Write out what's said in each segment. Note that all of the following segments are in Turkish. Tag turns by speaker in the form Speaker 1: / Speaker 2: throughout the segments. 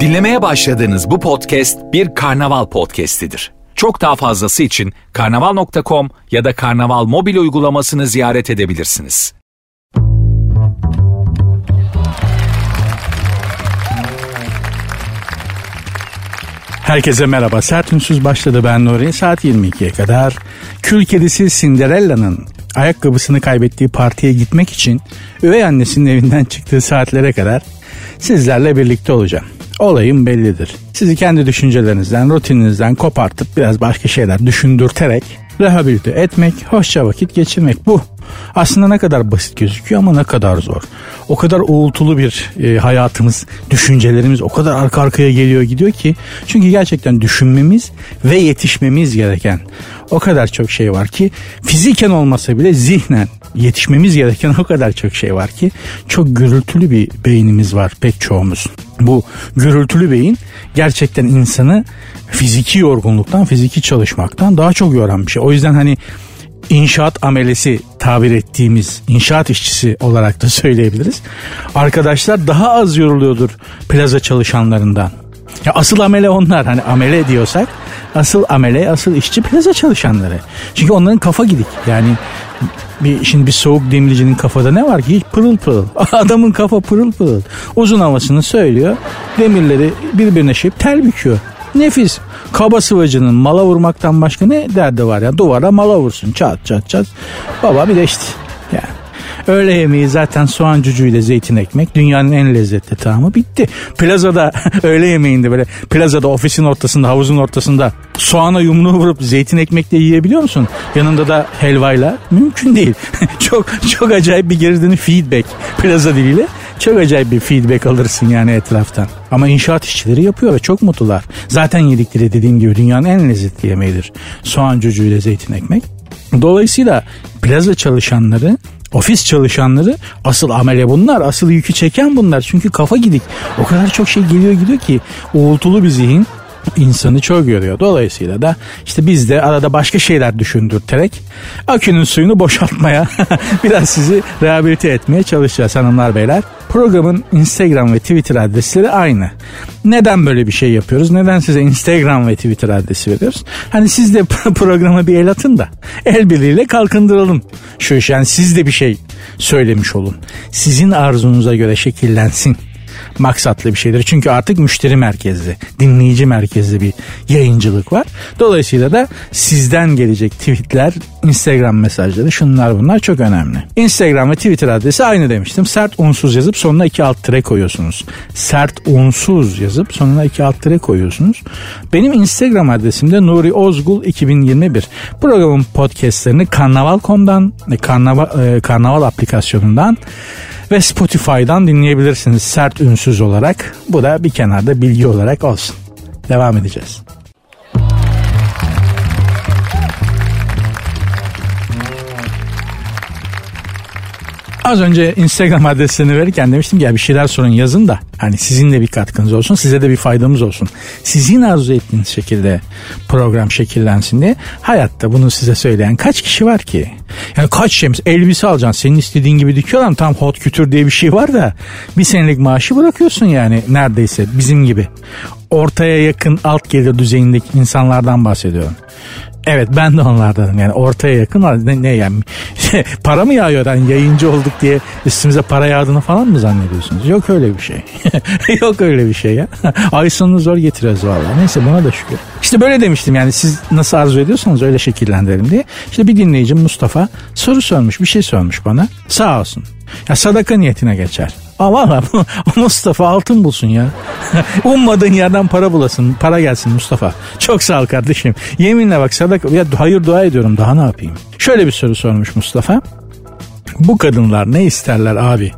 Speaker 1: Dinlemeye başladığınız bu podcast bir karnaval podcastidir. Çok daha fazlası için karnaval.com ya da karnaval mobil uygulamasını ziyaret edebilirsiniz.
Speaker 2: Herkese merhaba. Sert Ünsüz başladı ben Nuri. Saat 22'ye kadar kül kedisi Cinderella'nın ayakkabısını kaybettiği partiye gitmek için üvey annesinin evinden çıktığı saatlere kadar sizlerle birlikte olacağım. Olayım bellidir. Sizi kendi düşüncelerinizden, rutininizden kopartıp biraz başka şeyler düşündürterek rehabilite etmek, hoşça vakit geçirmek bu. Aslında ne kadar basit gözüküyor ama ne kadar zor. O kadar uğultulu bir e, hayatımız, düşüncelerimiz o kadar arka arkaya geliyor gidiyor ki. Çünkü gerçekten düşünmemiz ve yetişmemiz gereken o kadar çok şey var ki fiziken olmasa bile zihnen yetişmemiz gereken o kadar çok şey var ki çok gürültülü bir beynimiz var pek çoğumuz. Bu gürültülü beyin gerçekten insanı fiziki yorgunluktan, fiziki çalışmaktan daha çok yoran bir şey. O yüzden hani inşaat amelesi tabir ettiğimiz inşaat işçisi olarak da söyleyebiliriz. Arkadaşlar daha az yoruluyordur plaza çalışanlarından. Ya asıl amele onlar hani amele diyorsak asıl amele asıl işçi plaza çalışanları. Çünkü onların kafa gidik yani bir şimdi bir soğuk demircinin kafada ne var ki pırıl pırıl. Adamın kafa pırıl pırıl. Uzun havasını söylüyor. Demirleri birbirine şeyip tel büküyor. Nefis. Kaba sıvacının mala vurmaktan başka ne derdi var ya? Duvara mala vursun çat çat çat. Baba bir de işte. Öğle yemeği zaten soğan cücüğüyle zeytin ekmek dünyanın en lezzetli tamamı bitti. Plazada öğle yemeğinde böyle plazada ofisin ortasında havuzun ortasında soğana yumruğu vurup zeytin ekmekle yiyebiliyor musun? Yanında da helvayla mümkün değil. çok çok acayip bir geri feedback plaza diliyle. Çok acayip bir feedback alırsın yani etraftan. Ama inşaat işçileri yapıyor ve çok mutlular. Zaten yedikleri dediğim gibi dünyanın en lezzetli yemeğidir. Soğan cücüğüyle zeytin ekmek. Dolayısıyla plaza çalışanları ofis çalışanları asıl amele bunlar. Asıl yükü çeken bunlar. Çünkü kafa gidik. O kadar çok şey geliyor gidiyor ki uğultulu bir zihin insanı çok görüyor. Dolayısıyla da işte biz de arada başka şeyler düşündürterek akünün suyunu boşaltmaya biraz sizi rehabilite etmeye çalışacağız hanımlar beyler. Programın Instagram ve Twitter adresleri aynı. Neden böyle bir şey yapıyoruz? Neden size Instagram ve Twitter adresi veriyoruz? Hani siz de programa bir el atın da el birliğiyle kalkındıralım. Şu iş yani siz de bir şey söylemiş olun. Sizin arzunuza göre şekillensin maksatlı bir şeydir. Çünkü artık müşteri merkezli, dinleyici merkezli bir yayıncılık var. Dolayısıyla da sizden gelecek tweetler, Instagram mesajları şunlar bunlar çok önemli. Instagram ve Twitter adresi aynı demiştim. Sert unsuz yazıp sonuna iki alt tire koyuyorsunuz. Sert unsuz yazıp sonuna iki alt tire koyuyorsunuz. Benim Instagram adresim de Nuri Ozgul 2021. Programın podcastlerini Karnaval.com'dan, Karnaval, e, Karnaval aplikasyonundan ve Spotify'dan dinleyebilirsiniz sert ünsüz olarak. Bu da bir kenarda bilgi olarak olsun. Devam edeceğiz. Az önce Instagram adresini verirken demiştim ki ya bir şeyler sorun yazın da hani sizin de bir katkınız olsun size de bir faydamız olsun. Sizin arzu ettiğiniz şekilde program şekillensin diye hayatta bunu size söyleyen kaç kişi var ki? Yani kaç şey elbise alacaksın senin istediğin gibi dikiyorlar tam hot kütür diye bir şey var da bir senelik maaşı bırakıyorsun yani neredeyse bizim gibi. Ortaya yakın alt gelir düzeyindeki insanlardan bahsediyorum. Evet ben de onlardanım yani ortaya yakın ne, ne yani para mı yağıyor yani yayıncı olduk diye üstümüze para yağdığını falan mı zannediyorsunuz? Yok öyle bir şey. Yok öyle bir şey ya. Ay sonunu zor getiriyoruz valla. Neyse buna da şükür. İşte böyle demiştim yani siz nasıl arzu ediyorsanız öyle şekillendirelim diye. İşte bir dinleyicim Mustafa soru sormuş bir şey sormuş bana. Sağ olsun. Ya sadaka niyetine geçer. Aa valla Mustafa altın bulsun ya. Ummadığın yerden para bulasın. Para gelsin Mustafa. Çok sağ ol kardeşim. Yeminle bak sadaka ya hayır dua ediyorum daha ne yapayım. Şöyle bir soru sormuş Mustafa. Bu kadınlar ne isterler abi?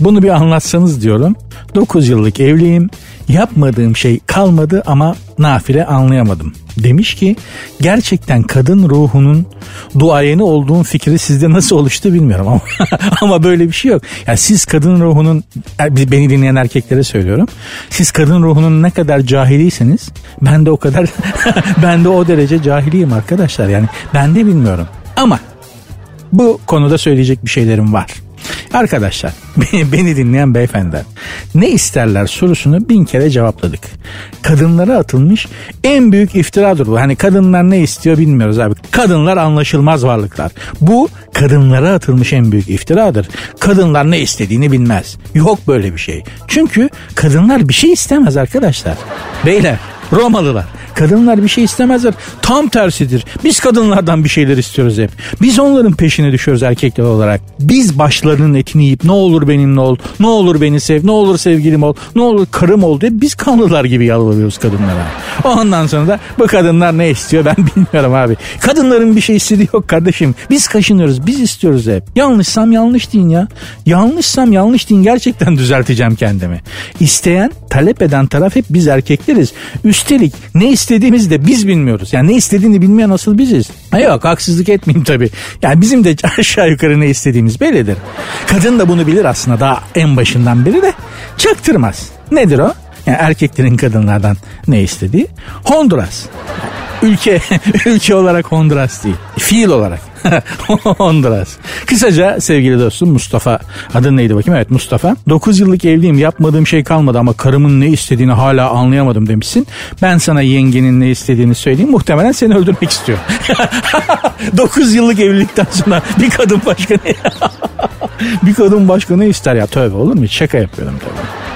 Speaker 2: Bunu bir anlatsanız diyorum. 9 yıllık evliyim. Yapmadığım şey kalmadı ama nafile anlayamadım. Demiş ki gerçekten kadın ruhunun duayeni olduğum fikri sizde nasıl oluştu bilmiyorum ama ama böyle bir şey yok. Yani siz kadın ruhunun beni dinleyen erkeklere söylüyorum. Siz kadın ruhunun ne kadar cahiliyseniz ben de o kadar ben de o derece cahiliyim arkadaşlar. Yani ben de bilmiyorum. Ama bu konuda söyleyecek bir şeylerim var. Arkadaşlar beni dinleyen beyefendiler ne isterler sorusunu bin kere cevapladık. Kadınlara atılmış en büyük iftiradır bu. Hani kadınlar ne istiyor bilmiyoruz abi. Kadınlar anlaşılmaz varlıklar. Bu kadınlara atılmış en büyük iftiradır. Kadınlar ne istediğini bilmez. Yok böyle bir şey. Çünkü kadınlar bir şey istemez arkadaşlar. Beyler Romalılar. Kadınlar bir şey istemezler. Tam tersidir. Biz kadınlardan bir şeyler istiyoruz hep. Biz onların peşine düşüyoruz erkekler olarak. Biz başlarının etini yiyip ne olur benimle ol, ne olur beni sev, ne olur sevgilim ol, ne olur karım ol diye biz kanlılar gibi yalvarıyoruz kadınlara. Ondan sonra da bu kadınlar ne istiyor ben bilmiyorum abi. Kadınların bir şey istediği yok kardeşim. Biz kaşınıyoruz, biz istiyoruz hep. Yanlışsam yanlış deyin ya. Yanlışsam yanlış deyin gerçekten düzelteceğim kendimi. İsteyen, talep eden taraf hep biz erkekleriz. Üstelik ne istediğimizi de biz bilmiyoruz. Yani ne istediğini bilmeyen asıl biziz. Ha yok haksızlık etmeyeyim tabii. Yani bizim de aşağı yukarı ne istediğimiz bellidir. Kadın da bunu bilir aslında daha en başından beri de çaktırmaz. Nedir o? Yani erkeklerin kadınlardan ne istediği? Honduras. Ülke ülke olarak Honduras değil. Fiil olarak. Honduras. Kısaca sevgili dostum Mustafa adın neydi bakayım evet Mustafa 9 yıllık evliyim yapmadığım şey kalmadı ama karımın ne istediğini hala anlayamadım demişsin. Ben sana yengenin ne istediğini söyleyeyim muhtemelen seni öldürmek istiyor. 9 yıllık evlilikten sonra bir kadın başka ne bir kadın başka ne ister ya tövbe olur mu şaka yapıyorum tabii.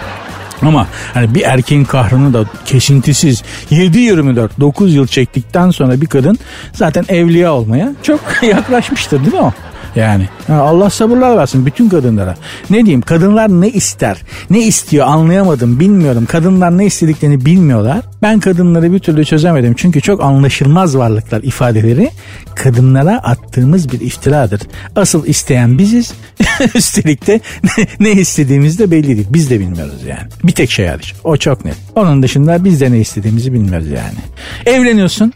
Speaker 2: Ama hani bir erkeğin kahrını da kesintisiz 7-24 9 yıl çektikten sonra bir kadın zaten evliya olmaya çok yaklaşmıştır değil mi o? Yani Allah sabırlar versin bütün kadınlara. Ne diyeyim kadınlar ne ister ne istiyor anlayamadım bilmiyorum. Kadınlar ne istediklerini bilmiyorlar. Ben kadınları bir türlü çözemedim. Çünkü çok anlaşılmaz varlıklar ifadeleri kadınlara attığımız bir iftiradır. Asıl isteyen biziz. Üstelik de ne, istediğimiz de belli değil. Biz de bilmiyoruz yani. Bir tek şey hariç. O çok net. Onun dışında biz de ne istediğimizi bilmiyoruz yani. Evleniyorsun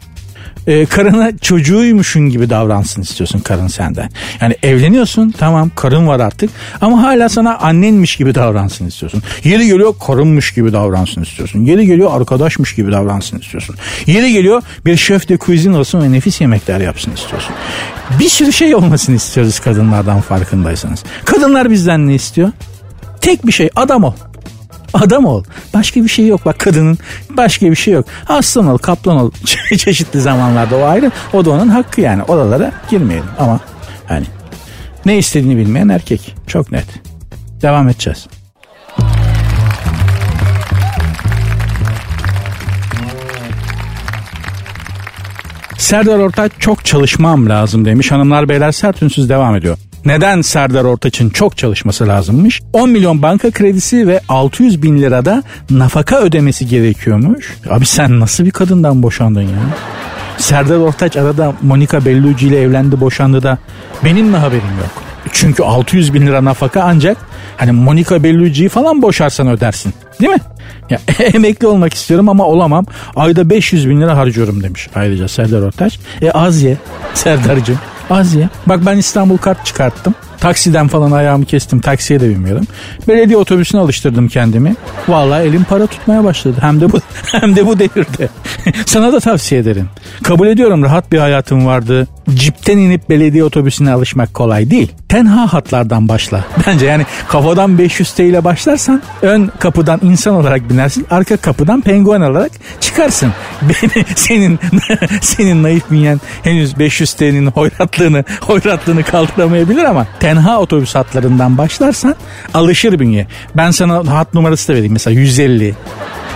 Speaker 2: e, karına çocuğuymuşun gibi davransın istiyorsun karın senden. Yani evleniyorsun tamam karın var artık ama hala sana annenmiş gibi davransın istiyorsun. Yeri geliyor karınmış gibi davransın istiyorsun. Yeri geliyor arkadaşmış gibi davransın istiyorsun. Yeri geliyor bir şef de cuisine olsun ve nefis yemekler yapsın istiyorsun. Bir sürü şey olmasını istiyoruz kadınlardan farkındaysanız. Kadınlar bizden ne istiyor? Tek bir şey adam ol. Adam ol. Başka bir şey yok. Bak kadının başka bir şey yok. Aslan ol, kaplan ol. Çeşitli zamanlarda o ayrı. O da onun hakkı yani. Oralara girmeyelim. Ama hani ne istediğini bilmeyen erkek. Çok net. Devam edeceğiz. Serdar Ortaç çok çalışmam lazım demiş. Hanımlar beyler sert ünsüz devam ediyor. Neden Serdar Ortaç'ın çok çalışması lazımmış? 10 milyon banka kredisi ve 600 bin lirada nafaka ödemesi gerekiyormuş. Abi sen nasıl bir kadından boşandın ya? Serdar Ortaç arada Monica Bellucci ile evlendi boşandı da benim mi haberim yok? Çünkü 600 bin lira nafaka ancak hani Monica Bellucci'yi falan boşarsan ödersin. Değil mi? Ya, emekli olmak istiyorum ama olamam. Ayda 500 bin lira harcıyorum demiş ayrıca Serdar Ortaç. E az ye Serdar'cığım. Az ya. Bak ben İstanbul kart çıkarttım. Taksiden falan ayağımı kestim. Taksiye de bilmiyorum. Belediye otobüsüne alıştırdım kendimi. Vallahi elim para tutmaya başladı. Hem de bu hem de bu devirde. Sana da tavsiye ederim. Kabul ediyorum rahat bir hayatım vardı. Cipten inip belediye otobüsüne alışmak kolay değil. Tenha hatlardan başla. Bence yani kafadan 500 TL ile başlarsan ön kapıdan insan olarak binersin. Arka kapıdan penguen olarak çıkarsın. Beni, senin senin naif bünyen henüz 500 TL'nin hoyratlığını hoyratlığını kaldıramayabilir ama tenha otobüs hatlarından başlarsan alışır bünye. Ben sana hat numarası da vereyim. Mesela 150,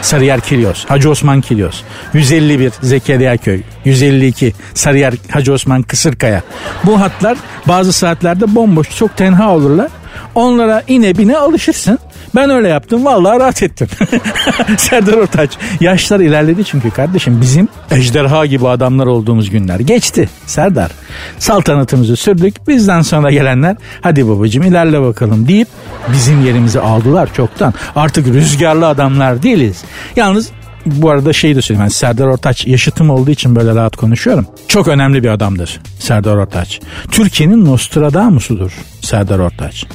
Speaker 2: Sarıyer Kilyos, Hacı Osman Kilyos, 151 Zekeriya Köy, 152 Sarıyer Hacı Osman Kısırkaya. Bu hatlar bazı saatlerde bomboş çok tenha olurlar. Onlara ine bine alışırsın. Ben öyle yaptım vallahi rahat ettim. Serdar Ortaç. Yaşlar ilerledi çünkü kardeşim bizim ejderha gibi adamlar olduğumuz günler geçti. Serdar saltanatımızı sürdük. Bizden sonra gelenler hadi babacım ilerle bakalım deyip bizim yerimizi aldılar çoktan. Artık rüzgarlı adamlar değiliz. Yalnız bu arada şey de söyleyeyim. Yani Serdar Ortaç yaşıtım olduğu için böyle rahat konuşuyorum. Çok önemli bir adamdır Serdar Ortaç. Türkiye'nin Nostradamus'udur Serdar Ortaç.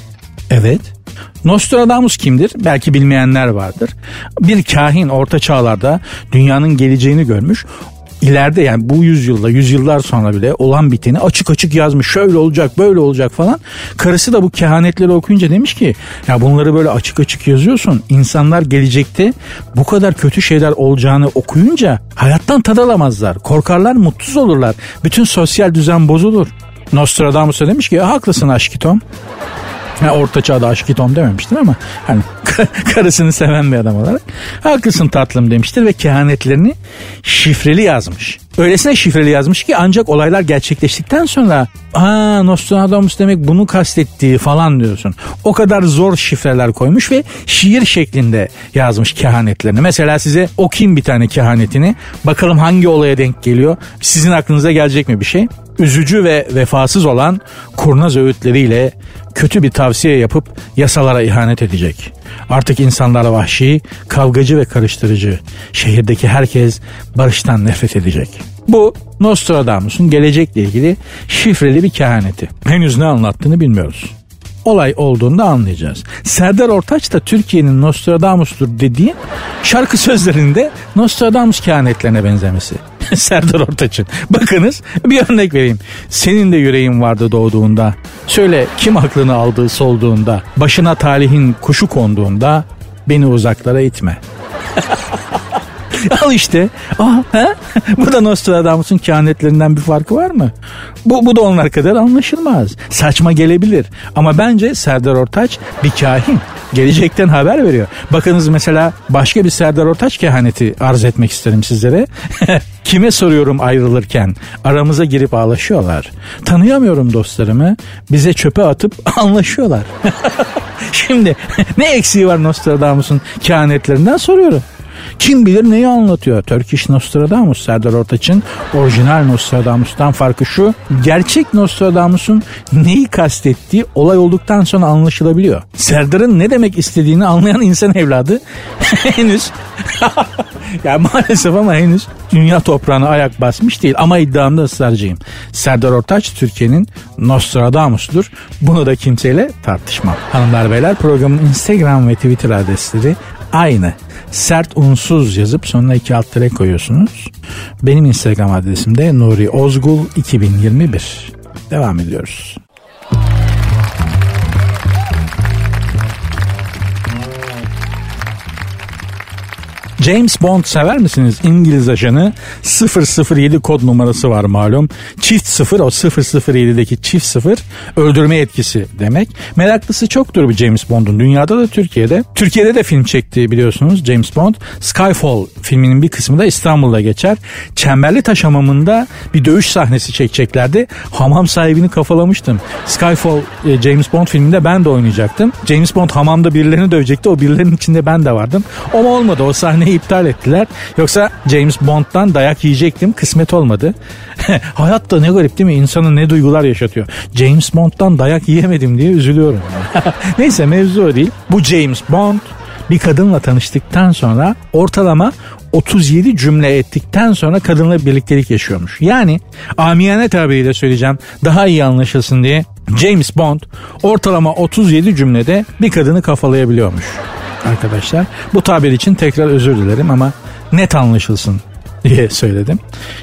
Speaker 2: Evet. Nostradamus kimdir? Belki bilmeyenler vardır. Bir kahin orta çağlarda dünyanın geleceğini görmüş. ileride yani bu yüzyılda yüzyıllar sonra bile olan biteni açık açık yazmış. Şöyle olacak böyle olacak falan. Karısı da bu kehanetleri okuyunca demiş ki ya bunları böyle açık açık yazıyorsun. İnsanlar gelecekte bu kadar kötü şeyler olacağını okuyunca hayattan tad alamazlar. Korkarlar mutsuz olurlar. Bütün sosyal düzen bozulur. Nostradamus demiş ki haklısın aşkitom. Ha, orta çağda aşkitom dememiştir ama hani karısını seven bir adam olarak haklısın tatlım demiştir ve kehanetlerini şifreli yazmış. Öylesine şifreli yazmış ki ancak olaylar gerçekleştikten sonra aa Nostradamus demek bunu kastettiği falan diyorsun. O kadar zor şifreler koymuş ve şiir şeklinde yazmış kehanetlerini. Mesela size okuyayım bir tane kehanetini. Bakalım hangi olaya denk geliyor. Sizin aklınıza gelecek mi bir şey? Üzücü ve vefasız olan kurnaz öğütleriyle kötü bir tavsiye yapıp yasalara ihanet edecek. Artık insanlar vahşi, kavgacı ve karıştırıcı. Şehirdeki herkes barıştan nefret edecek. Bu Nostradamus'un gelecekle ilgili şifreli bir kehaneti. Henüz ne anlattığını bilmiyoruz. Olay olduğunda anlayacağız. Serdar Ortaç da Türkiye'nin Nostradamus'tur dediği şarkı sözlerinde Nostradamus kehanetlerine benzemesi. Serdar Ortaç'ın. Bakınız bir örnek vereyim. Senin de yüreğin vardı doğduğunda. Söyle kim aklını aldığı solduğunda. Başına talihin kuşu konduğunda beni uzaklara itme. Al işte. Ah, he? Bu da Nostradamus'un kehanetlerinden bir farkı var mı? Bu, bu da onlar kadar anlaşılmaz. Saçma gelebilir. Ama bence Serdar Ortaç bir kahin. Gelecekten haber veriyor. Bakınız mesela başka bir Serdar Ortaç kehaneti arz etmek isterim sizlere. Kime soruyorum ayrılırken? Aramıza girip ağlaşıyorlar. Tanıyamıyorum dostlarımı. Bize çöpe atıp anlaşıyorlar. Şimdi ne eksiği var Nostradamus'un kehanetlerinden soruyorum. Kim bilir neyi anlatıyor? Turkish Nostradamus Serdar Ortaç'ın orijinal Nostradamus'tan farkı şu. Gerçek Nostradamus'un neyi kastettiği olay olduktan sonra anlaşılabiliyor. Serdar'ın ne demek istediğini anlayan insan evladı henüz ya maalesef ama henüz dünya toprağına ayak basmış değil ama iddiamda ısrarcıyım. Serdar Ortaç Türkiye'nin Nostradamus'dur. Bunu da kimseyle tartışmam. Hanımlar beyler programın Instagram ve Twitter adresleri aynı. Sert unsuz yazıp sonuna iki alt tere koyuyorsunuz. Benim Instagram adresim de Nuri Ozgul 2021. Devam ediyoruz. James Bond sever misiniz? İngiliz ajanı 007 kod numarası var malum. Çift sıfır o 007'deki çift sıfır öldürme etkisi demek. Meraklısı çoktur bir James Bond'un. Dünyada da Türkiye'de. Türkiye'de de film çekti biliyorsunuz James Bond. Skyfall filminin bir kısmı da İstanbul'da geçer. Çemberli Taş Hamamı'nda bir dövüş sahnesi çekeceklerdi. Hamam sahibini kafalamıştım. Skyfall e, James Bond filminde ben de oynayacaktım. James Bond hamamda birilerini dövecekti. O birilerinin içinde ben de vardım. Ama olmadı. O sahneyi iptal ettiler. Yoksa James Bond'dan dayak yiyecektim. Kısmet olmadı. Hayat da ne garip değil mi? İnsanın ne duygular yaşatıyor. James Bond'dan dayak yiyemedim diye üzülüyorum. Neyse mevzu o değil. Bu James Bond bir kadınla tanıştıktan sonra ortalama 37 cümle ettikten sonra kadınla birliktelik yaşıyormuş. Yani amiyane tabiriyle söyleyeceğim daha iyi anlaşılsın diye James Bond ortalama 37 cümlede bir kadını kafalayabiliyormuş arkadaşlar. Bu tabir için tekrar özür dilerim ama net anlaşılsın diye söyledim.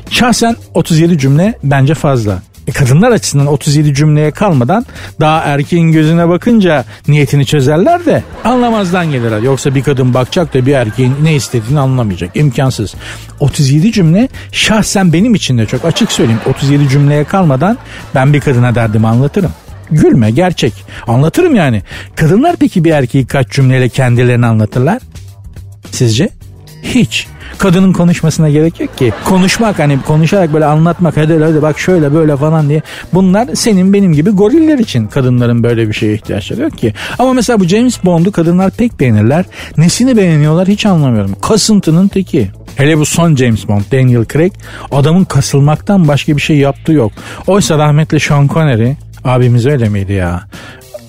Speaker 2: Şahsen 37 cümle bence fazla. E kadınlar açısından 37 cümleye kalmadan daha erkeğin gözüne bakınca niyetini çözerler de anlamazdan gelirler. Yoksa bir kadın bakacak da bir erkeğin ne istediğini anlamayacak. İmkansız. 37 cümle şahsen benim için de çok açık söyleyeyim. 37 cümleye kalmadan ben bir kadına derdimi anlatırım. Gülme gerçek. Anlatırım yani. Kadınlar peki bir erkeği kaç cümleyle kendilerini anlatırlar? Sizce? Hiç. Kadının konuşmasına gerek yok ki. Konuşmak hani konuşarak böyle anlatmak hadi hadi bak şöyle böyle falan diye. Bunlar senin benim gibi goriller için kadınların böyle bir şeye ihtiyaçları yok ki. Ama mesela bu James Bond'u kadınlar pek beğenirler. Nesini beğeniyorlar hiç anlamıyorum. Kasıntının teki. Hele bu son James Bond Daniel Craig adamın kasılmaktan başka bir şey yaptığı yok. Oysa rahmetli Sean Connery abimiz öyle miydi ya?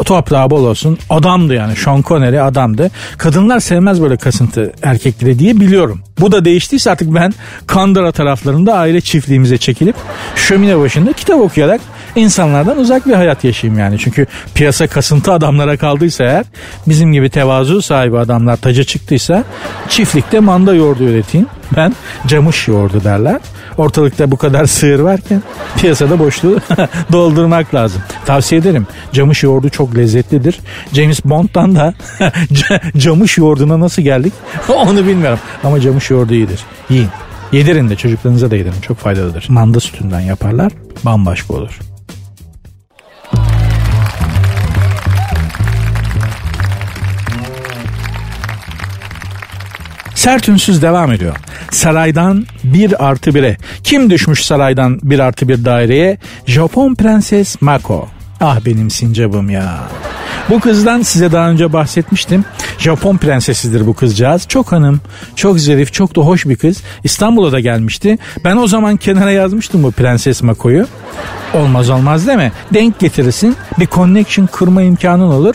Speaker 2: Toprağı bol olsun. Adamdı yani. Sean Connery adamdı. Kadınlar sevmez böyle kasıntı erkekleri diye biliyorum. Bu da değiştiyse artık ben Kandıra taraflarında aile çiftliğimize çekilip şömine başında kitap okuyarak insanlardan uzak bir hayat yaşayayım yani. Çünkü piyasa kasıntı adamlara kaldıysa eğer bizim gibi tevazu sahibi adamlar taca çıktıysa çiftlikte manda yoğurdu üreteyim. Ben camış yoğurdu derler. Ortalıkta bu kadar sığır varken piyasada boşluğu doldurmak lazım. Tavsiye ederim. Camış yoğurdu çok lezzetlidir. James Bond'dan da camış yoğurduna nasıl geldik onu bilmiyorum. Ama camış yoğurdu iyidir. Yiyin. Yedirin de çocuklarınıza da yedirin. Çok faydalıdır. Manda sütünden yaparlar. Bambaşka olur. Sert ünsüz devam ediyor. Saraydan bir artı bire. Kim düşmüş saraydan bir artı bir daireye? Japon prenses Mako. Ah benim sincabım ya. Bu kızdan size daha önce bahsetmiştim. Japon prensesidir bu kızcağız. Çok hanım, çok zarif, çok da hoş bir kız. İstanbul'a da gelmişti. Ben o zaman kenara yazmıştım bu Prenses Mako'yu. Olmaz olmaz mi? Denk getirirsin. Bir connection kurma imkanın olur.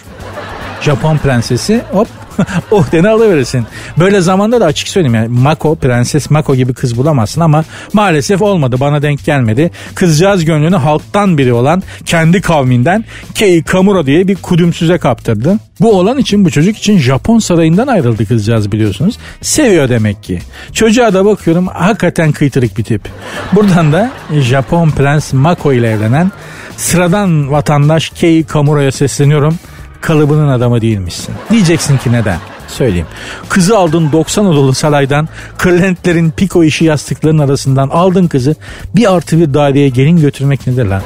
Speaker 2: Japon prensesi hop oh dene alıverirsin. Böyle zamanda da açık söyleyeyim yani Mako, Prenses Mako gibi kız bulamazsın ama maalesef olmadı. Bana denk gelmedi. Kızcağız gönlünü halktan biri olan kendi kavminden Kei Kamura diye bir kudümsüze kaptırdı. Bu olan için bu çocuk için Japon sarayından ayrıldı kızcağız biliyorsunuz. Seviyor demek ki. Çocuğa da bakıyorum hakikaten kıytırık bir tip. Buradan da Japon Prens Mako ile evlenen sıradan vatandaş Kei Kamura'ya sesleniyorum kalıbının adamı değilmişsin. Diyeceksin ki neden? Söyleyeyim. Kızı aldın 90 odalı saraydan, kırlentlerin piko işi yastıkların arasından aldın kızı. Bir artı bir daireye gelin götürmek nedir lan?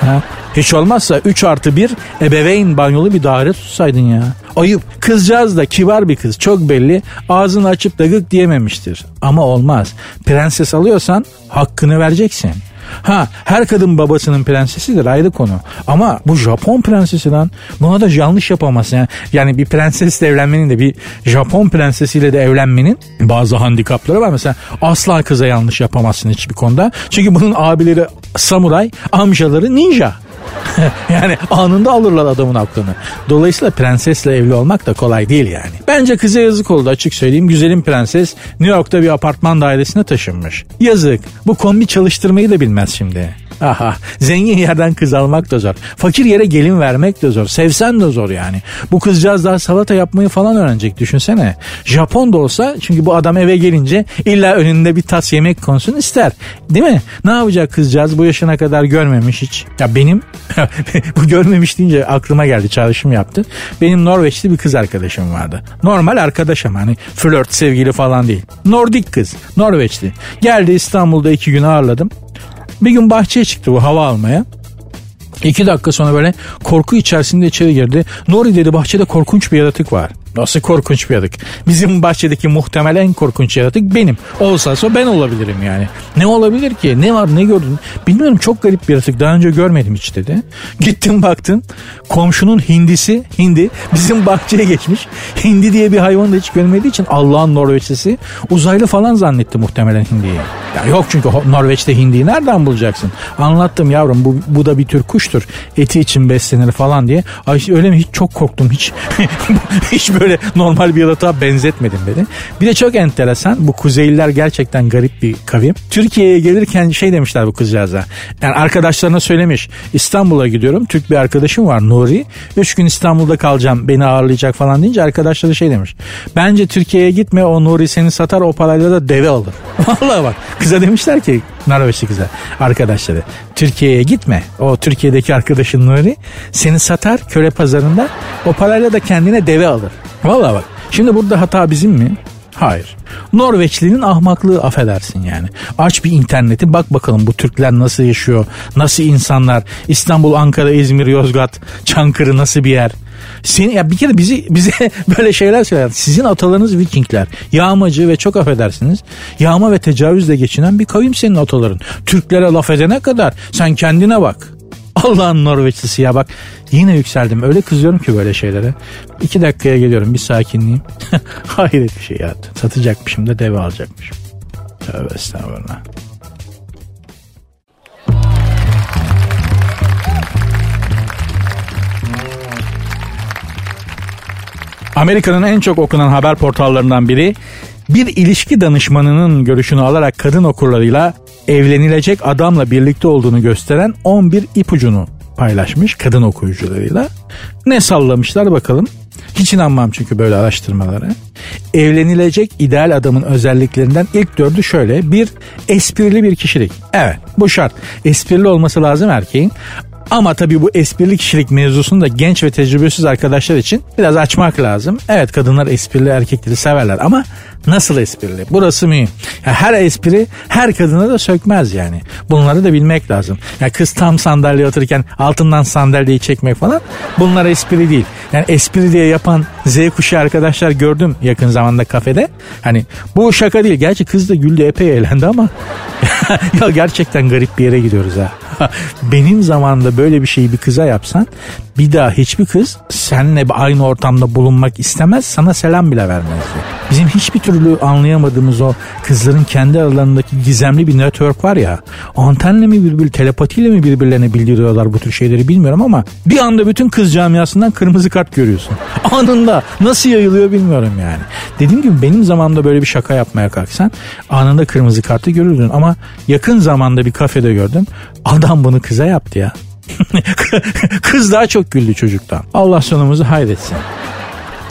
Speaker 2: Ha? Hiç olmazsa 3 artı 1 ebeveyn banyolu bir daire tutsaydın ya. Ayıp. Kızcağız da kibar bir kız çok belli. Ağzını açıp da gık diyememiştir. Ama olmaz. Prenses alıyorsan hakkını vereceksin. Ha her kadın babasının prensesidir ayrı konu. Ama bu Japon prensesi lan buna da yanlış yapamazsın. Yani, yani bir prensesle evlenmenin de bir Japon prensesiyle de evlenmenin bazı handikapları var. Mesela asla kıza yanlış yapamazsın hiçbir konuda. Çünkü bunun abileri samuray, amcaları ninja. yani anında alırlar adamın aklını. Dolayısıyla prensesle evli olmak da kolay değil yani. Bence kıza yazık oldu açık söyleyeyim. Güzelim prenses New York'ta bir apartman dairesine taşınmış. Yazık. Bu kombi çalıştırmayı da bilmez şimdi. Aha zengin yerden kız almak da zor. Fakir yere gelin vermek de zor. Sevsen de zor yani. Bu kızcağız daha salata yapmayı falan öğrenecek düşünsene. Japon da olsa çünkü bu adam eve gelince illa önünde bir tas yemek konsun ister. Değil mi? Ne yapacak kızcağız bu yaşına kadar görmemiş hiç. Ya benim bu görmemiş deyince aklıma geldi çağrışım yaptı. Benim Norveçli bir kız arkadaşım vardı. Normal arkadaşım hani flört sevgili falan değil. Nordik kız. Norveçli. Geldi İstanbul'da iki gün ağırladım. Bir gün bahçeye çıktı bu hava almaya. İki dakika sonra böyle korku içerisinde içeri girdi. Nuri dedi bahçede korkunç bir yaratık var. Nasıl korkunç bir yaratık? Bizim bahçedeki muhtemel en korkunç yaratık benim. Olsa ben olabilirim yani. Ne olabilir ki? Ne var ne gördün? Bilmiyorum çok garip bir yaratık. Daha önce görmedim hiç dedi. Gittim baktım. Komşunun hindisi, hindi bizim bahçeye geçmiş. Hindi diye bir hayvan da hiç görmediği için Allah'ın Norveçlisi uzaylı falan zannetti muhtemelen hindiyi. Ya yok çünkü Norveç'te hindiyi nereden bulacaksın? Anlattım yavrum bu, bu da bir tür kuştur. Eti için beslenir falan diye. Ay öyle mi? Hiç çok korktum. Hiç hiç böyle böyle normal bir yaratığa benzetmedim dedi. Bir de çok enteresan bu Kuzeyliler gerçekten garip bir kavim. Türkiye'ye gelirken şey demişler bu kızcağıza. Yani arkadaşlarına söylemiş İstanbul'a gidiyorum. Türk bir arkadaşım var Nuri. Üç gün İstanbul'da kalacağım beni ağırlayacak falan deyince arkadaşları şey demiş. Bence Türkiye'ye gitme o Nuri seni satar o parayla da deve alır. Vallahi bak kıza demişler ki Norveçli arkadaşları Türkiye'ye gitme. O Türkiye'deki arkadaşın Nuri seni satar köle pazarında o parayla da kendine deve alır. Valla bak şimdi burada hata bizim mi? Hayır. Norveçlinin ahmaklığı affedersin yani. Aç bir interneti bak bakalım bu Türkler nasıl yaşıyor, nasıl insanlar, İstanbul, Ankara, İzmir, Yozgat, Çankırı nasıl bir yer. Seni, ya bir kere bizi bize böyle şeyler söyler. Sizin atalarınız Vikingler. Yağmacı ve çok affedersiniz. Yağma ve tecavüzle geçinen bir kavim senin ataların. Türklere laf edene kadar sen kendine bak. Allah'ın Norveçlisi ya bak yine yükseldim öyle kızıyorum ki böyle şeylere. İki dakikaya geliyorum bir sakinliğim. Hayret bir şey ya satacakmışım da deve alacakmışım. Tövbe estağfurullah. Amerika'nın en çok okunan haber portallarından biri bir ilişki danışmanının görüşünü alarak kadın okurlarıyla evlenilecek adamla birlikte olduğunu gösteren 11 ipucunu paylaşmış kadın okuyucularıyla. Ne sallamışlar bakalım. Hiç inanmam çünkü böyle araştırmalara. Evlenilecek ideal adamın özelliklerinden ilk dördü şöyle. Bir, esprili bir kişilik. Evet bu şart. Esprili olması lazım erkeğin. Ama tabii bu esprili kişilik mevzusunu da genç ve tecrübesiz arkadaşlar için biraz açmak lazım. Evet kadınlar esprili erkekleri severler ama nasıl esprili? Burası mühim. Ya her espri her kadına da sökmez yani. Bunları da bilmek lazım. Ya kız tam sandalye otururken altından sandalyeyi çekmek falan bunlar espri değil. Yani espri diye yapan Z kuşu arkadaşlar gördüm yakın zamanda kafede. Hani bu şaka değil. Gerçi kız da güldü epey eğlendi ama ya gerçekten garip bir yere gidiyoruz ha. Benim zamanında böyle bir şeyi bir kıza yapsan bir daha hiçbir kız seninle aynı ortamda bulunmak istemez sana selam bile vermez. Bizim hiçbir türlü anlayamadığımız o kızların kendi aralarındaki gizemli bir network var ya antenle mi birbir telepatiyle mi birbirlerine bildiriyorlar bu tür şeyleri bilmiyorum ama bir anda bütün kız camiasından kırmızı kart görüyorsun. Anında nasıl yayılıyor bilmiyorum yani. Dediğim gibi benim zamanımda böyle bir şaka yapmaya kalksan anında kırmızı kartı görürdün ama yakın zamanda bir kafede gördüm. Adam bunu kıza yaptı ya. Kız daha çok güldü çocuktan. Allah sonumuzu hayretsin.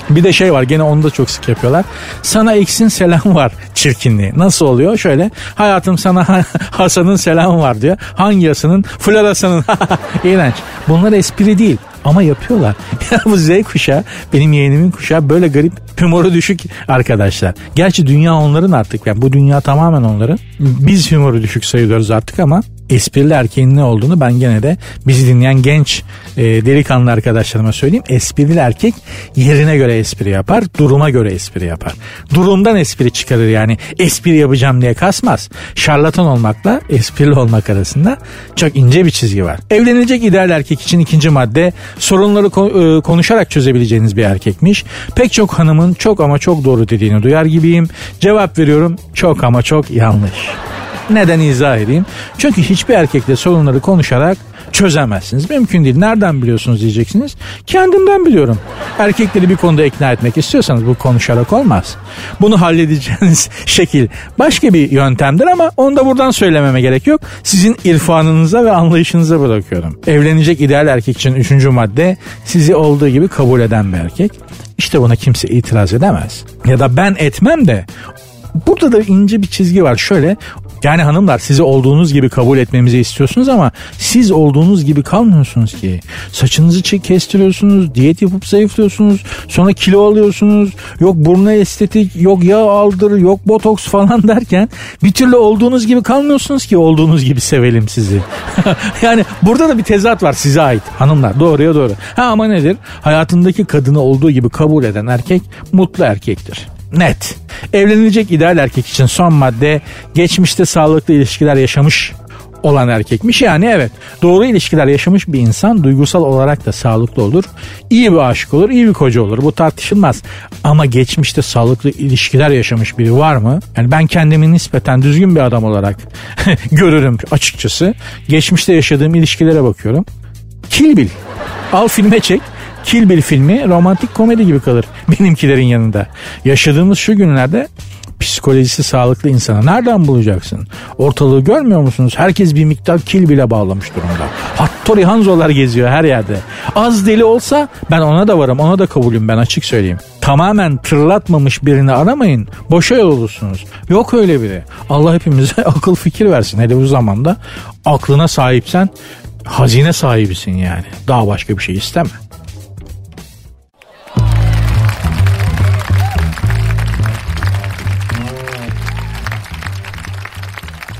Speaker 2: Bir de şey var gene onu da çok sık yapıyorlar. Sana eksin selam var çirkinliği. Nasıl oluyor? Şöyle hayatım sana Hasan'ın selamı var diyor. Hangi Hasan'ın? Florasan'ın. İğrenç. Bunlar espri değil ama yapıyorlar. Ya bu Z kuşağı benim yeğenimin kuşağı böyle garip humoru düşük arkadaşlar. Gerçi dünya onların artık yani bu dünya tamamen onların. Biz humoru düşük sayılıyoruz artık ama esprili erkeğin ne olduğunu ben gene de bizi dinleyen genç e, delikanlı arkadaşlarıma söyleyeyim. Esprili erkek yerine göre espri yapar, duruma göre espri yapar. Durumdan espri çıkarır yani espri yapacağım diye kasmaz. Şarlatan olmakla esprili olmak arasında çok ince bir çizgi var. Evlenilecek ideal erkek için ikinci madde sorunları ko- e, konuşarak çözebileceğiniz bir erkekmiş. Pek çok hanımın çok ama çok doğru dediğini duyar gibiyim. Cevap veriyorum çok ama çok yanlış. Neden izah edeyim? Çünkü hiçbir erkekle sorunları konuşarak çözemezsiniz. Mümkün değil. Nereden biliyorsunuz diyeceksiniz. Kendimden biliyorum. Erkekleri bir konuda ikna etmek istiyorsanız bu konuşarak olmaz. Bunu halledeceğiniz şekil başka bir yöntemdir ama onu da buradan söylememe gerek yok. Sizin irfanınıza ve anlayışınıza bırakıyorum. Evlenecek ideal erkek için üçüncü madde sizi olduğu gibi kabul eden bir erkek. İşte buna kimse itiraz edemez. Ya da ben etmem de Burada da ince bir çizgi var. Şöyle yani hanımlar sizi olduğunuz gibi kabul etmemizi istiyorsunuz ama siz olduğunuz gibi kalmıyorsunuz ki. Saçınızı kestiriyorsunuz, diyet yapıp zayıflıyorsunuz, sonra kilo alıyorsunuz, yok burnu estetik, yok yağ aldır, yok botoks falan derken bir türlü olduğunuz gibi kalmıyorsunuz ki olduğunuz gibi sevelim sizi. yani burada da bir tezat var size ait hanımlar doğruya doğru. Ha ama nedir? Hayatındaki kadını olduğu gibi kabul eden erkek mutlu erkektir. Net. Evlenilecek ideal erkek için son madde geçmişte sağlıklı ilişkiler yaşamış olan erkekmiş. Yani evet doğru ilişkiler yaşamış bir insan duygusal olarak da sağlıklı olur. İyi bir aşık olur, iyi bir koca olur. Bu tartışılmaz. Ama geçmişte sağlıklı ilişkiler yaşamış biri var mı? Yani ben kendimi nispeten düzgün bir adam olarak görürüm açıkçası. Geçmişte yaşadığım ilişkilere bakıyorum. Kill Bill. Al filme çek. Kill Bill filmi romantik komedi gibi kalır benimkilerin yanında. Yaşadığımız şu günlerde psikolojisi sağlıklı insana nereden bulacaksın? Ortalığı görmüyor musunuz? Herkes bir miktar kil bile bağlamış durumda. Hattori Hanzolar geziyor her yerde. Az deli olsa ben ona da varım ona da kabulüm ben açık söyleyeyim. Tamamen tırlatmamış birini aramayın. Boşa yol olursunuz. Yok öyle biri. Allah hepimize akıl fikir versin. Hele bu zamanda aklına sahipsen hazine sahibisin yani. Daha başka bir şey isteme.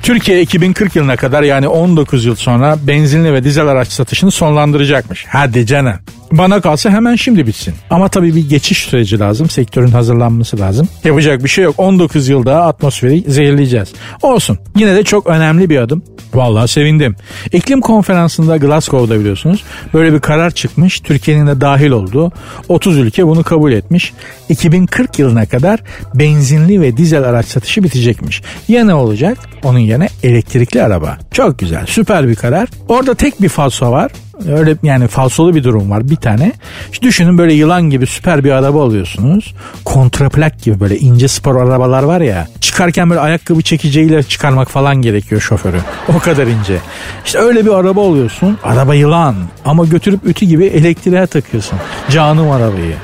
Speaker 2: Türkiye 2040 yılına kadar yani 19 yıl sonra benzinli ve dizel araç satışını sonlandıracakmış. Hadi canım. Bana kalsa hemen şimdi bitsin. Ama tabii bir geçiş süreci lazım. Sektörün hazırlanması lazım. Yapacak bir şey yok. 19 yıl daha atmosferi zehirleyeceğiz. Olsun. Yine de çok önemli bir adım. Vallahi sevindim. İklim konferansında Glasgow'da biliyorsunuz böyle bir karar çıkmış. Türkiye'nin de dahil olduğu 30 ülke bunu kabul etmiş. 2040 yılına kadar benzinli ve dizel araç satışı bitecekmiş. Ya ne olacak? Onun yerine elektrikli araba. Çok güzel, süper bir karar. Orada tek bir falso var. Öyle yani falsolu bir durum var bir tane. İşte düşünün böyle yılan gibi süper bir araba alıyorsunuz. Kontraplak gibi böyle ince spor arabalar var ya. Çıkarken böyle ayakkabı çekeceğiyle çıkarmak falan gerekiyor şoförü. O kadar ince. İşte öyle bir araba oluyorsun. Araba yılan ama götürüp ütü gibi elektriğe takıyorsun. Canım arabayı.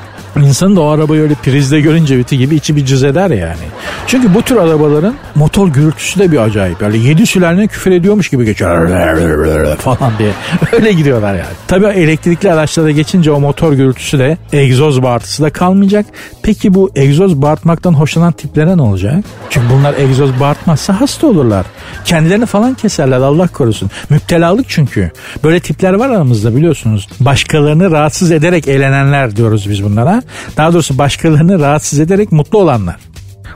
Speaker 2: İnsanın da o arabayı öyle prizde görünce biti gibi içi bir cız eder yani. Çünkü bu tür arabaların motor gürültüsü de bir acayip. Böyle yedi sülalene küfür ediyormuş gibi geçiyor falan diye. Öyle gidiyorlar yani. Tabii elektrikli araçlara geçince o motor gürültüsü de egzoz bağırtısı da kalmayacak. Peki bu egzoz bağırtmaktan hoşlanan tiplere ne olacak? Çünkü bunlar egzoz bağırtmazsa hasta olurlar. Kendilerini falan keserler Allah korusun. Müptelalık çünkü. Böyle tipler var aramızda biliyorsunuz. Başkalarını rahatsız ederek eğlenenler diyoruz biz bunlara. Daha doğrusu başkalarını rahatsız ederek mutlu olanlar.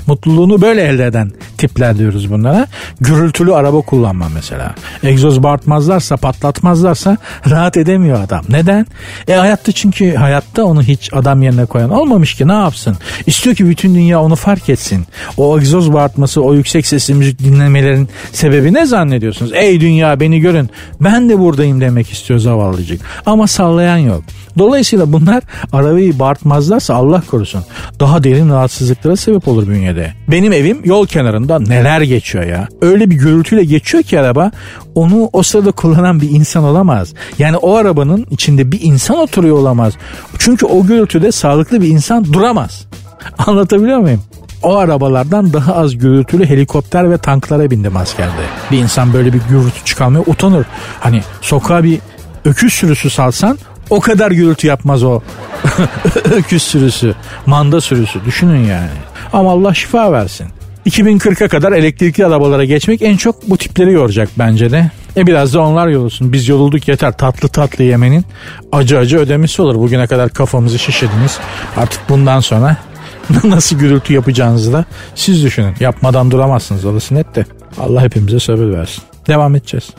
Speaker 2: Mutluluğunu böyle elde eden tipler diyoruz bunlara. Gürültülü araba kullanma mesela. Egzoz bağırtmazlarsa patlatmazlarsa rahat edemiyor adam. Neden? E hayatta çünkü hayatta onu hiç adam yerine koyan olmamış ki ne yapsın? İstiyor ki bütün dünya onu fark etsin. O egzoz bağırtması o yüksek sesli müzik dinlemelerin sebebi ne zannediyorsunuz? Ey dünya beni görün ben de buradayım demek istiyor zavallıcık. Ama sallayan yok. Dolayısıyla bunlar arabayı bağırtmazlarsa Allah korusun daha derin rahatsızlıklara sebep olur bünyede. Benim evim yol kenarında neler geçiyor ya. Öyle bir gürültüyle geçiyor ki araba onu o sırada kullanan bir insan olamaz. Yani o arabanın içinde bir insan oturuyor olamaz. Çünkü o gürültüde sağlıklı bir insan duramaz. Anlatabiliyor muyum? O arabalardan daha az gürültülü helikopter ve tanklara bindim askerde. Bir insan böyle bir gürültü çıkarmaya utanır. Hani sokağa bir öküz sürüsü salsan o kadar gürültü yapmaz o öküz sürüsü, manda sürüsü düşünün yani. Ama Allah şifa versin. 2040'a kadar elektrikli arabalara geçmek en çok bu tipleri yoracak bence de. E biraz da onlar yorulsun. Biz yorulduk yeter. Tatlı tatlı yemenin acı acı ödemesi olur. Bugüne kadar kafamızı şişirdiniz. Artık bundan sonra nasıl gürültü yapacağınızı da siz düşünün. Yapmadan duramazsınız orası net de. Allah hepimize sabır versin. Devam edeceğiz.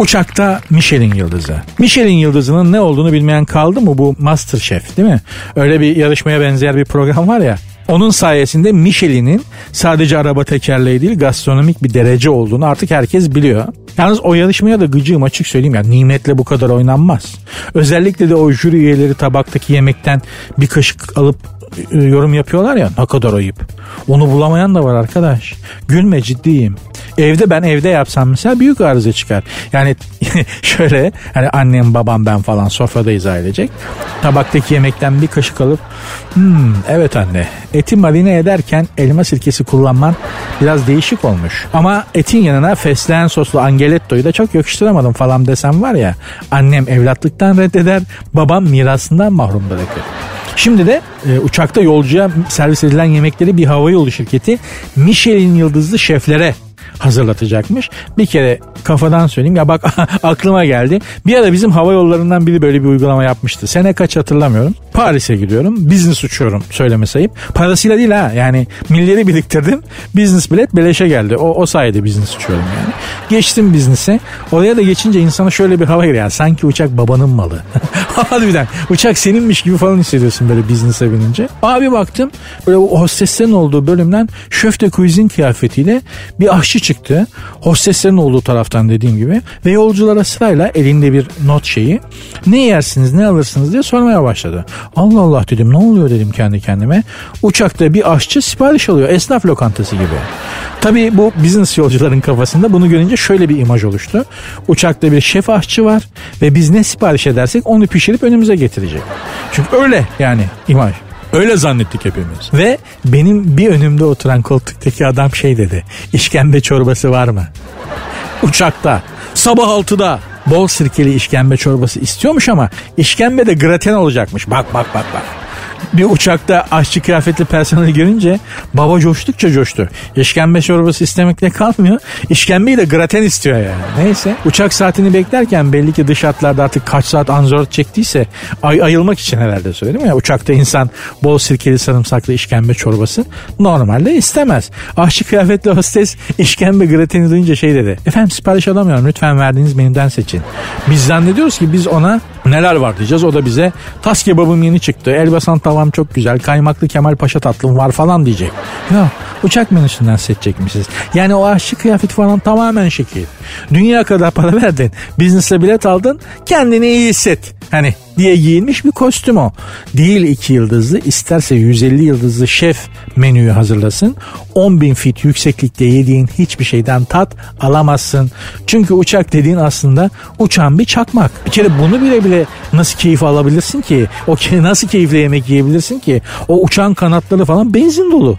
Speaker 2: Uçakta Michelin yıldızı. Michelin yıldızının ne olduğunu bilmeyen kaldı mı bu Masterchef değil mi? Öyle bir yarışmaya benzer bir program var ya. Onun sayesinde Michelin'in sadece araba tekerleği değil gastronomik bir derece olduğunu artık herkes biliyor. Yalnız o yarışmaya da gıcığım açık söyleyeyim ya nimetle bu kadar oynanmaz. Özellikle de o jüri üyeleri tabaktaki yemekten bir kaşık alıp yorum yapıyorlar ya ne kadar ayıp. Onu bulamayan da var arkadaş. Gülme ciddiyim. Evde ben evde yapsam mesela büyük arıza çıkar. Yani şöyle hani annem babam ben falan sofradayız ailecek. Tabaktaki yemekten bir kaşık alıp hmm, evet anne eti marine ederken elma sirkesi kullanman biraz değişik olmuş. Ama etin yanına fesleğen soslu angelettoyu da çok yakıştıramadım falan desem var ya annem evlatlıktan reddeder babam mirasından mahrum bırakır. Şimdi de e, uçakta yolcuya servis edilen yemekleri bir havayolu şirketi Michelin yıldızlı şeflere hazırlatacakmış. Bir kere kafadan söyleyeyim ya bak aklıma geldi. Bir ara bizim hava yollarından biri böyle bir uygulama yapmıştı. Sene kaç hatırlamıyorum. Paris'e gidiyorum. Business uçuyorum söyleme sayıp. Parasıyla değil ha yani milleri biriktirdim. Business bilet beleşe geldi. O, o sayede business uçuyorum yani. Geçtim business'e. Oraya da geçince insana şöyle bir hava geliyor. Yani sanki uçak babanın malı. Harbiden uçak seninmiş gibi falan hissediyorsun böyle business'e binince. Abi baktım böyle o hosteslerin olduğu bölümden şöf de cuisine kıyafetiyle bir aşçı çıktı. Hosteslerin olduğu taraftan dediğim gibi. Ve yolculara sırayla elinde bir not şeyi. Ne yersiniz ne alırsınız diye sormaya başladı. Allah Allah dedim ne oluyor dedim kendi kendime. Uçakta bir aşçı sipariş alıyor. Esnaf lokantası gibi. Tabii bu business yolcuların kafasında bunu görünce şöyle bir imaj oluştu. Uçakta bir şef aşçı var ve biz ne sipariş edersek onu pişirip önümüze getirecek. Çünkü öyle yani imaj. Öyle zannettik hepimiz. Ve benim bir önümde oturan koltuktaki adam şey dedi. İşkembe çorbası var mı? Uçakta. Sabah 6'da. Bol sirkeli işkembe çorbası istiyormuş ama işkembe de graten olacakmış. Bak bak bak bak bir uçakta aşçı kıyafetli personeli görünce baba coştukça coştu. İşkembe çorbası istemekle kalmıyor. İşkembeyi de graten istiyor yani. Neyse uçak saatini beklerken belli ki dış hatlarda artık kaç saat anzor çektiyse ay ayılmak için herhalde söyledim ya. Uçakta insan bol sirkeli sarımsaklı işkembe çorbası normalde istemez. Aşçı kıyafetli hostes işkembe grateni duyunca şey dedi. Efendim sipariş alamıyorum lütfen verdiğiniz menüden seçin. Biz zannediyoruz ki biz ona Neler var diyeceğiz o da bize tas kebabım yeni çıktı. Elbasan tavam çok güzel. Kaymaklı Kemal Paşa tatlım var falan diyecek. Ya uçak menüsünden seçecekmişiz. Yani o aşçı kıyafet falan tamamen şekil. Dünya kadar para verdin. Biznese bilet aldın. Kendini iyi hisset. Hani diye giyinmiş bir kostüm o. Değil iki yıldızlı isterse 150 yıldızlı şef menüyü hazırlasın. 10 bin fit yükseklikte yediğin hiçbir şeyden tat alamazsın. Çünkü uçak dediğin aslında uçan bir çakmak. Bir kere bunu bile bile nasıl keyif alabilirsin ki? O nasıl keyifle yemek yiyebilirsin ki? O uçan kanatları falan benzin dolu.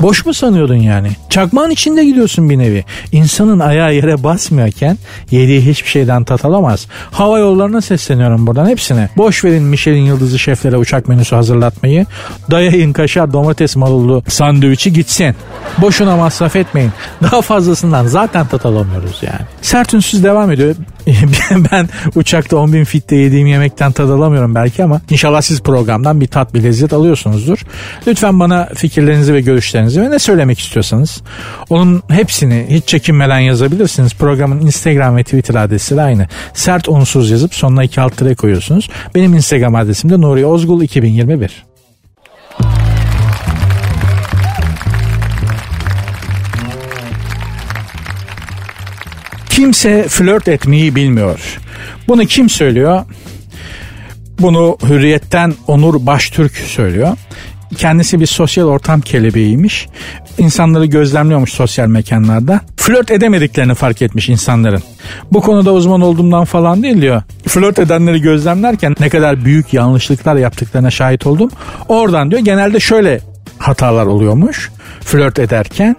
Speaker 2: Boş mu sanıyordun yani? Çakmağın içinde gidiyorsun bir nevi. İnsanın ayağı yere basmıyorken yediği hiçbir şeyden tat alamaz. Hava yollarına sesleniyorum buradan hepsine. Boş verin Michelin yıldızı şeflere uçak menüsü hazırlatmayı. Dayayın kaşar domates marullu sandviçi gitsin. Boşuna masraf etmeyin. Daha fazlasından zaten tat alamıyoruz yani. Sert ünsüz devam ediyor. ben uçakta 10 bin fitte yediğim yemekten tad alamıyorum belki ama inşallah siz programdan bir tat bir lezzet alıyorsunuzdur. Lütfen bana fikirlerinizi ve görüşlerinizi ve ne söylemek istiyorsanız onun hepsini hiç çekinmeden yazabilirsiniz. Programın Instagram ve Twitter adresi de aynı. Sert unsuz yazıp sonuna iki alt koyuyorsunuz. Benim Instagram adresim de Nuri Ozgul 2021. Kimse flört etmeyi bilmiyor. Bunu kim söylüyor? Bunu Hürriyet'ten Onur Baştürk söylüyor. Kendisi bir sosyal ortam kelebeğiymiş. İnsanları gözlemliyormuş sosyal mekanlarda. Flört edemediklerini fark etmiş insanların. Bu konuda uzman olduğumdan falan değil diyor. Flört edenleri gözlemlerken ne kadar büyük yanlışlıklar yaptıklarına şahit oldum. Oradan diyor genelde şöyle hatalar oluyormuş flört ederken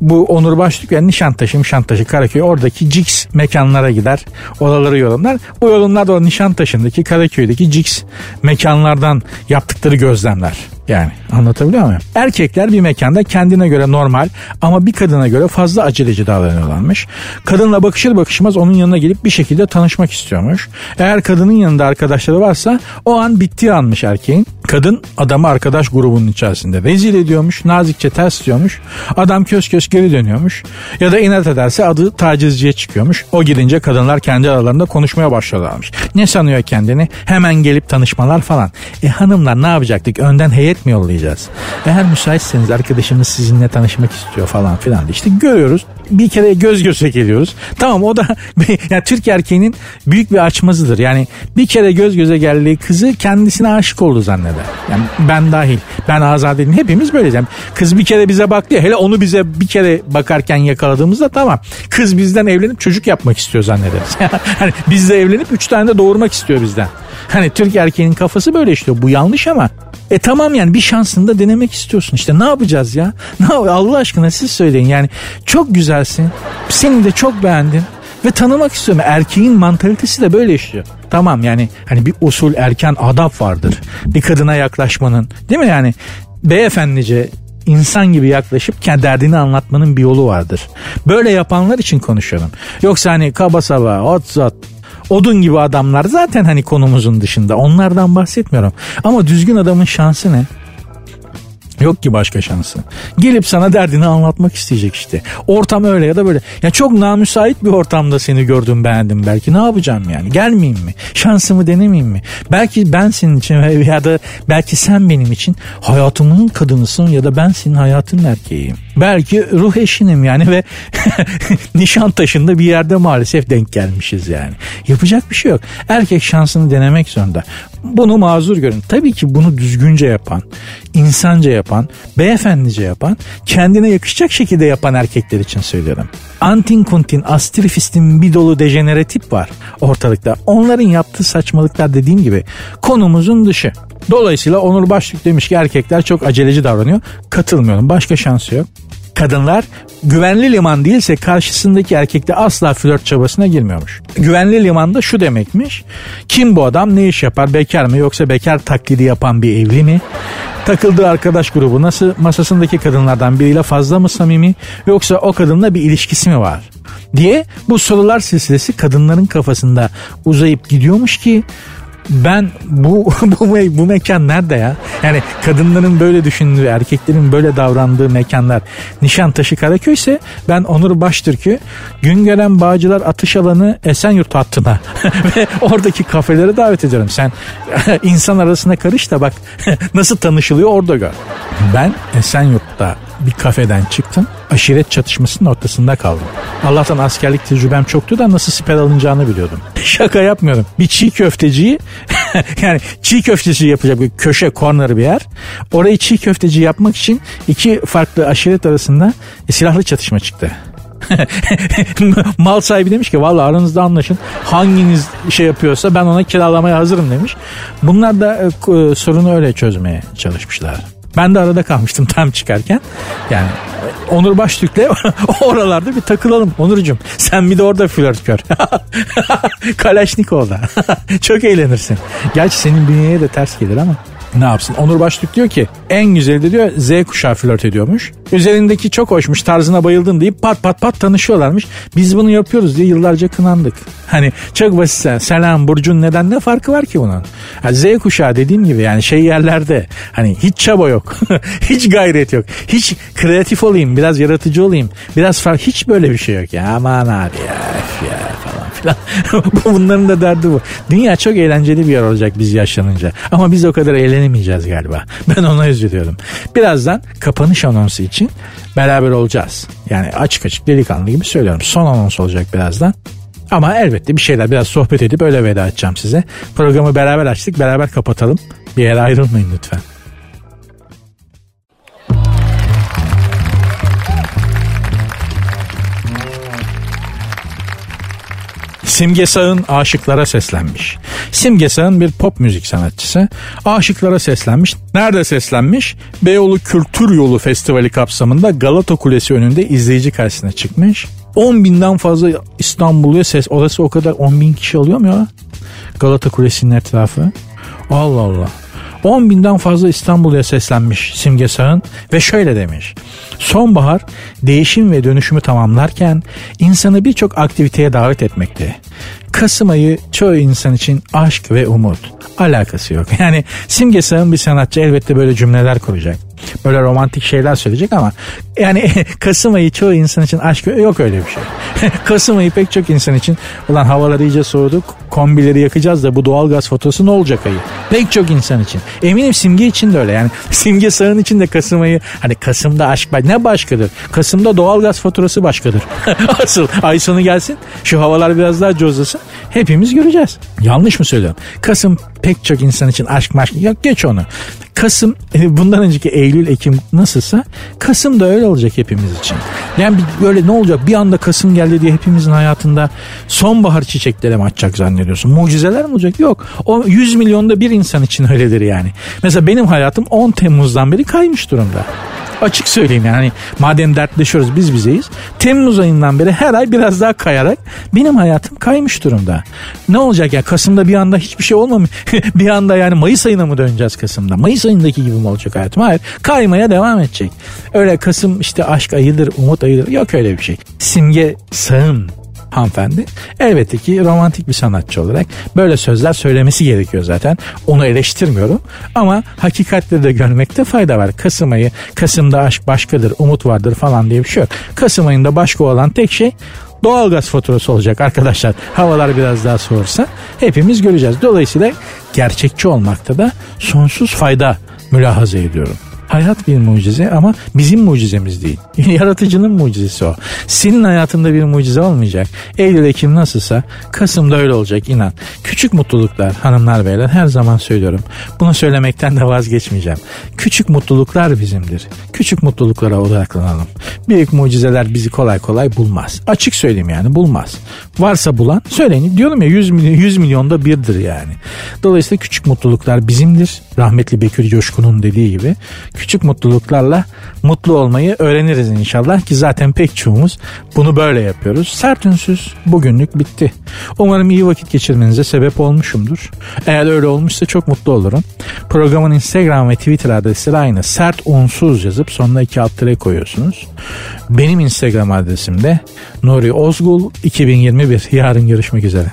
Speaker 2: bu Onur Başlık ve Nişantaşı, Nişantaşı, Karaköy oradaki Cix mekanlara gider. Oraları yorumlar. Bu yorumlar da o Nişantaşı'ndaki Karaköy'deki Cix mekanlardan yaptıkları gözlemler. Yani anlatabiliyor muyum? Erkekler bir mekanda kendine göre normal ama bir kadına göre fazla aceleci davranıyorlarmış. Kadınla bakışır bakışmaz onun yanına gelip bir şekilde tanışmak istiyormuş. Eğer kadının yanında arkadaşları varsa o an bittiği anmış erkeğin. Kadın adamı arkadaş grubunun içerisinde rezil ediyormuş. Nazikçe ters diyormuş. Adam kös kös geri dönüyormuş. Ya da inat ederse adı tacizciye çıkıyormuş. O gidince kadınlar kendi aralarında konuşmaya başlıyorlarmış. Ne sanıyor kendini? Hemen gelip tanışmalar falan. E hanımlar ne yapacaktık? Önden heyet mi yollayacağız? Eğer müsaitseniz arkadaşımız sizinle tanışmak istiyor falan filan. İşte görüyoruz. Bir kere göz göze geliyoruz. Tamam o da yani Türk erkeğinin büyük bir açmazıdır. Yani bir kere göz göze geldiği kızı kendisine aşık oldu zanneder. Yani ben dahil. Ben azadelim. Hepimiz böyleyiz. Yani kız bir kere bize baktı ya. Hele onu bize bir kere bakarken yakaladığımızda tamam. Kız bizden evlenip çocuk yapmak istiyor zannederiz. hani bizle evlenip üç tane de doğurmak istiyor bizden. Hani Türk erkeğinin kafası böyle işte. Bu yanlış ama e tamam yani bir şansını da denemek istiyorsun. İşte ne yapacağız ya? Ne Allah aşkına siz söyleyin. Yani çok güzelsin. Seni de çok beğendim. Ve tanımak istiyorum. Erkeğin mantalitesi de böyle işliyor. Tamam yani hani bir usul erken adap vardır. Bir kadına yaklaşmanın değil mi yani? Beyefendice insan gibi yaklaşıp kendi derdini anlatmanın bir yolu vardır. Böyle yapanlar için konuşuyorum. Yoksa hani kaba saba, ot zat, odun gibi adamlar zaten hani konumuzun dışında. Onlardan bahsetmiyorum. Ama düzgün adamın şansı ne? Yok ki başka şansı. Gelip sana derdini anlatmak isteyecek işte. Ortam öyle ya da böyle. Ya çok namüsait bir ortamda seni gördüm beğendim belki. Ne yapacağım yani? Gelmeyeyim mi? Şansımı denemeyeyim mi? Belki ben senin için ya da belki sen benim için hayatımın kadınısın ya da ben senin hayatın erkeğiyim. Belki ruh eşinim yani ve nişan taşında bir yerde maalesef denk gelmişiz yani. Yapacak bir şey yok. Erkek şansını denemek zorunda. Bunu mazur görün. Tabii ki bunu düzgünce yapan, insanca yapan, beyefendice yapan, kendine yakışacak şekilde yapan erkekler için söylüyorum. Antin kuntin, astrifistin bir dolu dejenere tip var ortalıkta. Onların yaptığı saçmalıklar dediğim gibi konumuzun dışı. Dolayısıyla Onur Başlık demiş ki erkekler çok aceleci davranıyor. Katılmıyorum. Başka şansı yok kadınlar güvenli liman değilse karşısındaki erkekte asla flört çabasına girmiyormuş. Güvenli limanda şu demekmiş. Kim bu adam ne iş yapar bekar mı yoksa bekar taklidi yapan bir evli mi? Takıldığı arkadaş grubu nasıl masasındaki kadınlardan biriyle fazla mı samimi yoksa o kadınla bir ilişkisi mi var? diye bu sorular silsilesi kadınların kafasında uzayıp gidiyormuş ki ben bu bu, bu mekan nerede ya? Yani kadınların böyle düşündüğü, erkeklerin böyle davrandığı mekanlar Nişantaşı Karaköy ise ben Onur Baştürk'ü Güngören Bağcılar Atış Alanı Esenyurt hattına ve oradaki kafelere davet ediyorum. Sen insan arasına karış da bak nasıl tanışılıyor orada gör. Ben Esenyurt'ta bir kafeden çıktım. Aşiret çatışmasının ortasında kaldım. Allah'tan askerlik tecrübem çoktu da nasıl siper alınacağını biliyordum. Şaka yapmıyorum. Bir çiğ köfteciyi yani çiğ köfteci yapacak bir köşe corner bir yer. Orayı çiğ köfteci yapmak için iki farklı aşiret arasında silahlı çatışma çıktı. Mal sahibi demiş ki valla aranızda anlaşın hanginiz şey yapıyorsa ben ona kiralamaya hazırım demiş. Bunlar da e, sorunu öyle çözmeye çalışmışlar. Ben de arada kalmıştım tam çıkarken. Yani Onur Baştürk'le oralarda bir takılalım Onurcuğum. Sen bir de orada flört kör. Kalaşnikov'da. Çok eğlenirsin. Gerçi senin bünyeye de ters gelir ama ne yapsın? Onur Başlık diyor ki en güzeli de diyor Z kuşağı flört ediyormuş. Üzerindeki çok hoşmuş tarzına bayıldın deyip pat pat pat tanışıyorlarmış. Biz bunu yapıyoruz diye yıllarca kınandık. Hani çok basit selam Burcu'nun neden ne farkı var ki bunun? Yani Z kuşağı dediğim gibi yani şey yerlerde hani hiç çaba yok. hiç gayret yok. Hiç kreatif olayım biraz yaratıcı olayım. Biraz farklı hiç böyle bir şey yok ya. Aman abi ya. ya filan. Bunların da derdi bu. Dünya çok eğlenceli bir yer olacak biz yaşlanınca. Ama biz o kadar eğlenemeyeceğiz galiba. Ben ona üzülüyorum. Birazdan kapanış anonsu için beraber olacağız. Yani açık açık delikanlı gibi söylüyorum. Son anons olacak birazdan. Ama elbette bir şeyler biraz sohbet edip öyle veda edeceğim size. Programı beraber açtık beraber kapatalım. Bir yere ayrılmayın lütfen. Simge Sağ'ın aşıklara seslenmiş. Simge Sağ'ın bir pop müzik sanatçısı. Aşıklara seslenmiş. Nerede seslenmiş? Beyoğlu Kültür Yolu Festivali kapsamında Galata Kulesi önünde izleyici karşısına çıkmış. 10 binden fazla İstanbul'ya ses. Orası o kadar 10 bin kişi alıyor mu ya? Galata Kulesi'nin etrafı. Allah Allah. 10 binden fazla İstanbul'a seslenmiş Simge Sağ'ın ve şöyle demiş. Sonbahar değişim ve dönüşümü tamamlarken insanı birçok aktiviteye davet etmekte. Kasım ayı çoğu insan için aşk ve umut. Alakası yok. Yani Simge Sağ'ın bir sanatçı elbette böyle cümleler kuracak. Böyle romantik şeyler söyleyecek ama yani Kasım ayı çoğu insan için aşk yok öyle bir şey. Kasım ayı pek çok insan için ulan havalar iyice soğuduk kombileri yakacağız da bu doğal gaz faturası ne olacak ayı? Pek çok insan için. Eminim Simge için de öyle yani. Simge Sağ'ın için de Kasım ayı hani Kasım'da aşk ne başkadır? Kasım'da doğal gaz faturası başkadır. Asıl ay sonu gelsin şu havalar biraz daha cozlasın hepimiz göreceğiz. Yanlış mı söylüyorum? Kasım pek çok insan için aşk maşk yok geç onu. Kasım e, bundan önceki Eylül Ekim nasılsa Kasım da öyle olacak hepimiz için. Yani böyle ne olacak bir anda Kasım geldi diye hepimizin hayatında sonbahar çiçekleri mi açacak zannediyorsun? Mucizeler mi olacak? Yok. O 100 milyonda bir insan için öyledir yani. Mesela benim hayatım 10 Temmuz'dan beri kaymış durumda. Açık söyleyeyim yani madem dertleşiyoruz biz bizeyiz. Temmuz ayından beri her ay biraz daha kayarak benim hayatım kaymış durumda. Ne olacak ya Kasım'da bir anda hiçbir şey olmamış. bir anda yani Mayıs ayına mı döneceğiz Kasım'da? Mayıs ayındaki gibi mi olacak hayatım? Hayır. Kaymaya devam edecek. Öyle Kasım işte aşk ayıdır, umut ayıdır. Yok öyle bir şey. Simge sağın hanımefendi. Elbette ki romantik bir sanatçı olarak böyle sözler söylemesi gerekiyor zaten. Onu eleştirmiyorum ama hakikatleri de görmekte fayda var. Kasım ayı, Kasım'da aşk başkadır, umut vardır falan diye bir şey yok. Kasım ayında başka olan tek şey doğalgaz faturası olacak arkadaşlar. Havalar biraz daha soğursa hepimiz göreceğiz. Dolayısıyla gerçekçi olmakta da sonsuz fayda mülahaza ediyorum. Hayat bir mucize ama bizim mucizemiz değil. Yaratıcının mucizesi o. Senin hayatında bir mucize olmayacak. Eylül Ekim nasılsa Kasım'da öyle olacak inan. Küçük mutluluklar hanımlar beyler her zaman söylüyorum. Bunu söylemekten de vazgeçmeyeceğim. Küçük mutluluklar bizimdir. Küçük mutluluklara odaklanalım. Büyük mucizeler bizi kolay kolay bulmaz. Açık söyleyeyim yani bulmaz. Varsa bulan söyleyin. Diyorum ya 100, milyon, 100 milyonda birdir yani. Dolayısıyla küçük mutluluklar bizimdir. Rahmetli Bekir Coşkun'un dediği gibi küçük mutluluklarla mutlu olmayı öğreniriz inşallah ki zaten pek çoğumuz bunu böyle yapıyoruz. Sert ünsüz bugünlük bitti. Umarım iyi vakit geçirmenize sebep olmuşumdur. Eğer öyle olmuşsa çok mutlu olurum. Programın Instagram ve Twitter adresleri aynı. Sert unsuz yazıp sonuna iki alt koyuyorsunuz. Benim Instagram adresim de Nuri Ozgul 2021. Yarın görüşmek üzere.